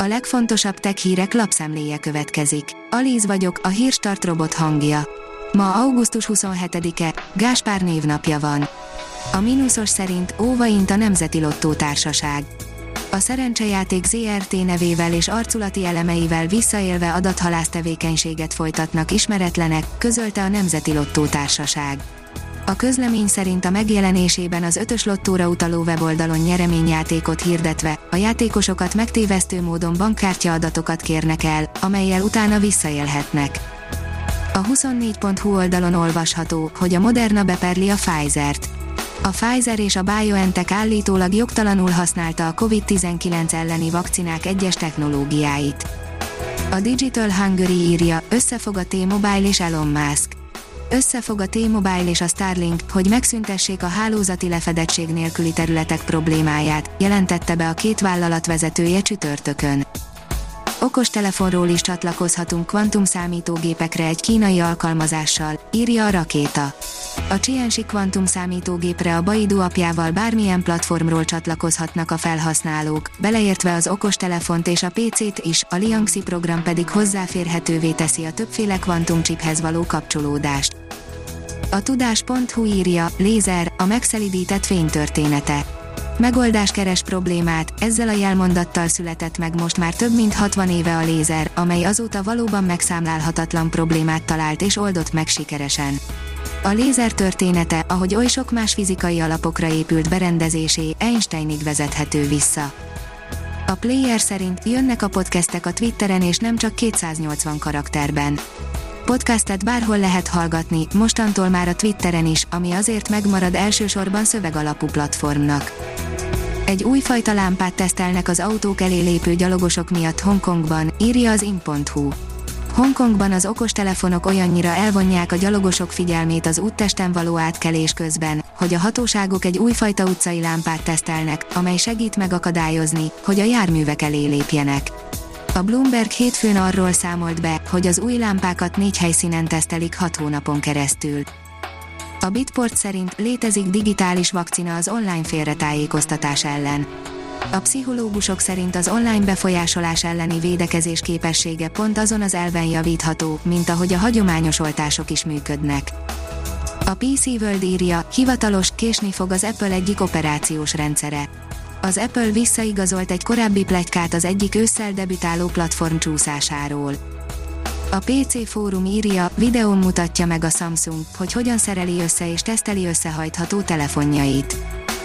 A legfontosabb tech hírek lapszemléje következik. Alíz vagyok, a hírstart robot hangja. Ma augusztus 27-e, Gáspár névnapja van. A mínuszos szerint óvaint a Nemzeti Lottó Társaság. A szerencsejáték ZRT nevével és arculati elemeivel visszaélve adathalász tevékenységet folytatnak ismeretlenek, közölte a Nemzeti Lottó Társaság. A közlemény szerint a megjelenésében az ötös lottóra utaló weboldalon nyereményjátékot hirdetve, a játékosokat megtévesztő módon bankkártya adatokat kérnek el, amelyel utána visszaélhetnek. A 24.hu oldalon olvasható, hogy a Moderna beperli a Pfizer-t. A Pfizer és a BioNTech állítólag jogtalanul használta a COVID-19 elleni vakcinák egyes technológiáit. A Digital Hungary írja, összefog a T-Mobile és Elon Musk összefog a T-Mobile és a Starlink, hogy megszüntessék a hálózati lefedettség nélküli területek problémáját, jelentette be a két vállalat vezetője csütörtökön. Okos telefonról is csatlakozhatunk kvantum számítógépekre egy kínai alkalmazással, írja a rakéta. A Csiensi kvantum számítógépre a Baidu apjával bármilyen platformról csatlakozhatnak a felhasználók, beleértve az okostelefont és a PC-t is, a Liangxi program pedig hozzáférhetővé teszi a többféle kvantumcsiphez való kapcsolódást. A tudás.hu írja, lézer, a megszelidített fénytörténete Megoldás keres problémát, ezzel a jelmondattal született meg most már több mint 60 éve a lézer, amely azóta valóban megszámlálhatatlan problémát talált és oldott meg sikeresen. A lézer története, ahogy oly sok más fizikai alapokra épült berendezésé, Einsteinig vezethető vissza. A player szerint jönnek a podcastek a Twitteren és nem csak 280 karakterben. Podcastet bárhol lehet hallgatni, mostantól már a Twitteren is, ami azért megmarad elsősorban szövegalapú platformnak. Egy újfajta lámpát tesztelnek az autók elé lépő gyalogosok miatt Hongkongban, írja az in.hu. Hongkongban az okostelefonok olyannyira elvonják a gyalogosok figyelmét az úttesten való átkelés közben, hogy a hatóságok egy újfajta utcai lámpát tesztelnek, amely segít megakadályozni, hogy a járművek elé lépjenek. A Bloomberg hétfőn arról számolt be, hogy az új lámpákat négy helyszínen tesztelik hat hónapon keresztül. A Bitport szerint létezik digitális vakcina az online félretájékoztatás ellen. A pszichológusok szerint az online befolyásolás elleni védekezés képessége pont azon az elven javítható, mint ahogy a hagyományos oltások is működnek. A PC World írja, hivatalos, késni fog az Apple egyik operációs rendszere. Az Apple visszaigazolt egy korábbi plegykát az egyik ősszel debütáló platform csúszásáról. A PC fórum írja, videón mutatja meg a Samsung, hogy hogyan szereli össze és teszteli összehajtható telefonjait.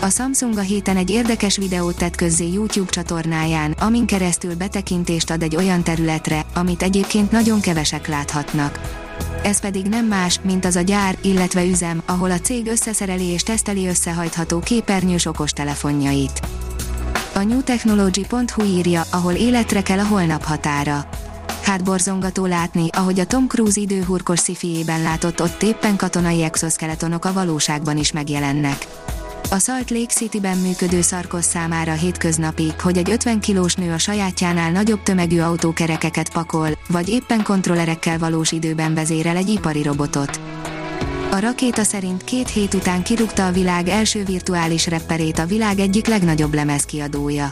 A Samsung a héten egy érdekes videót tett közzé YouTube csatornáján, amin keresztül betekintést ad egy olyan területre, amit egyébként nagyon kevesek láthatnak. Ez pedig nem más, mint az a gyár, illetve üzem, ahol a cég összeszereli és teszteli összehajtható képernyős okostelefonjait. A newtechnology.hu írja, ahol életre kell a holnap határa hát borzongató látni, ahogy a Tom Cruise időhurkos szifiében látott ott éppen katonai exoskeletonok a valóságban is megjelennek. A Salt Lake City-ben működő szarkos számára hétköznapi, hogy egy 50 kilós nő a sajátjánál nagyobb tömegű autókerekeket pakol, vagy éppen kontrollerekkel valós időben vezérel egy ipari robotot. A rakéta szerint két hét után kirúgta a világ első virtuális repperét a világ egyik legnagyobb lemezkiadója.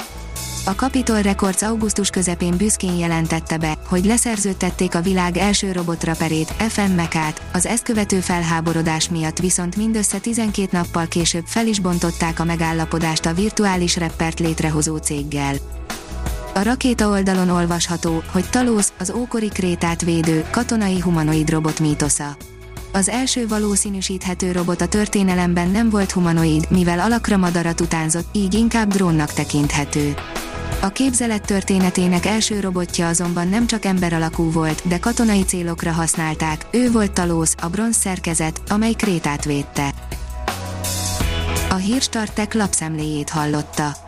A Capitol Records augusztus közepén büszkén jelentette be, hogy leszerződtették a világ első robotraperét, FM Mekát, az ezt követő felháborodás miatt viszont mindössze 12 nappal később fel is bontották a megállapodást a virtuális reppert létrehozó céggel. A rakéta oldalon olvasható, hogy Talos, az ókori krétát védő, katonai humanoid robot mítosza. Az első valószínűsíthető robot a történelemben nem volt humanoid, mivel alakra madarat utánzott, így inkább drónnak tekinthető. A képzelet történetének első robotja azonban nem csak ember alakú volt, de katonai célokra használták, ő volt Talósz, a bronz szerkezet, amely Krétát védte. A Hírstartek lapszemléjét hallotta.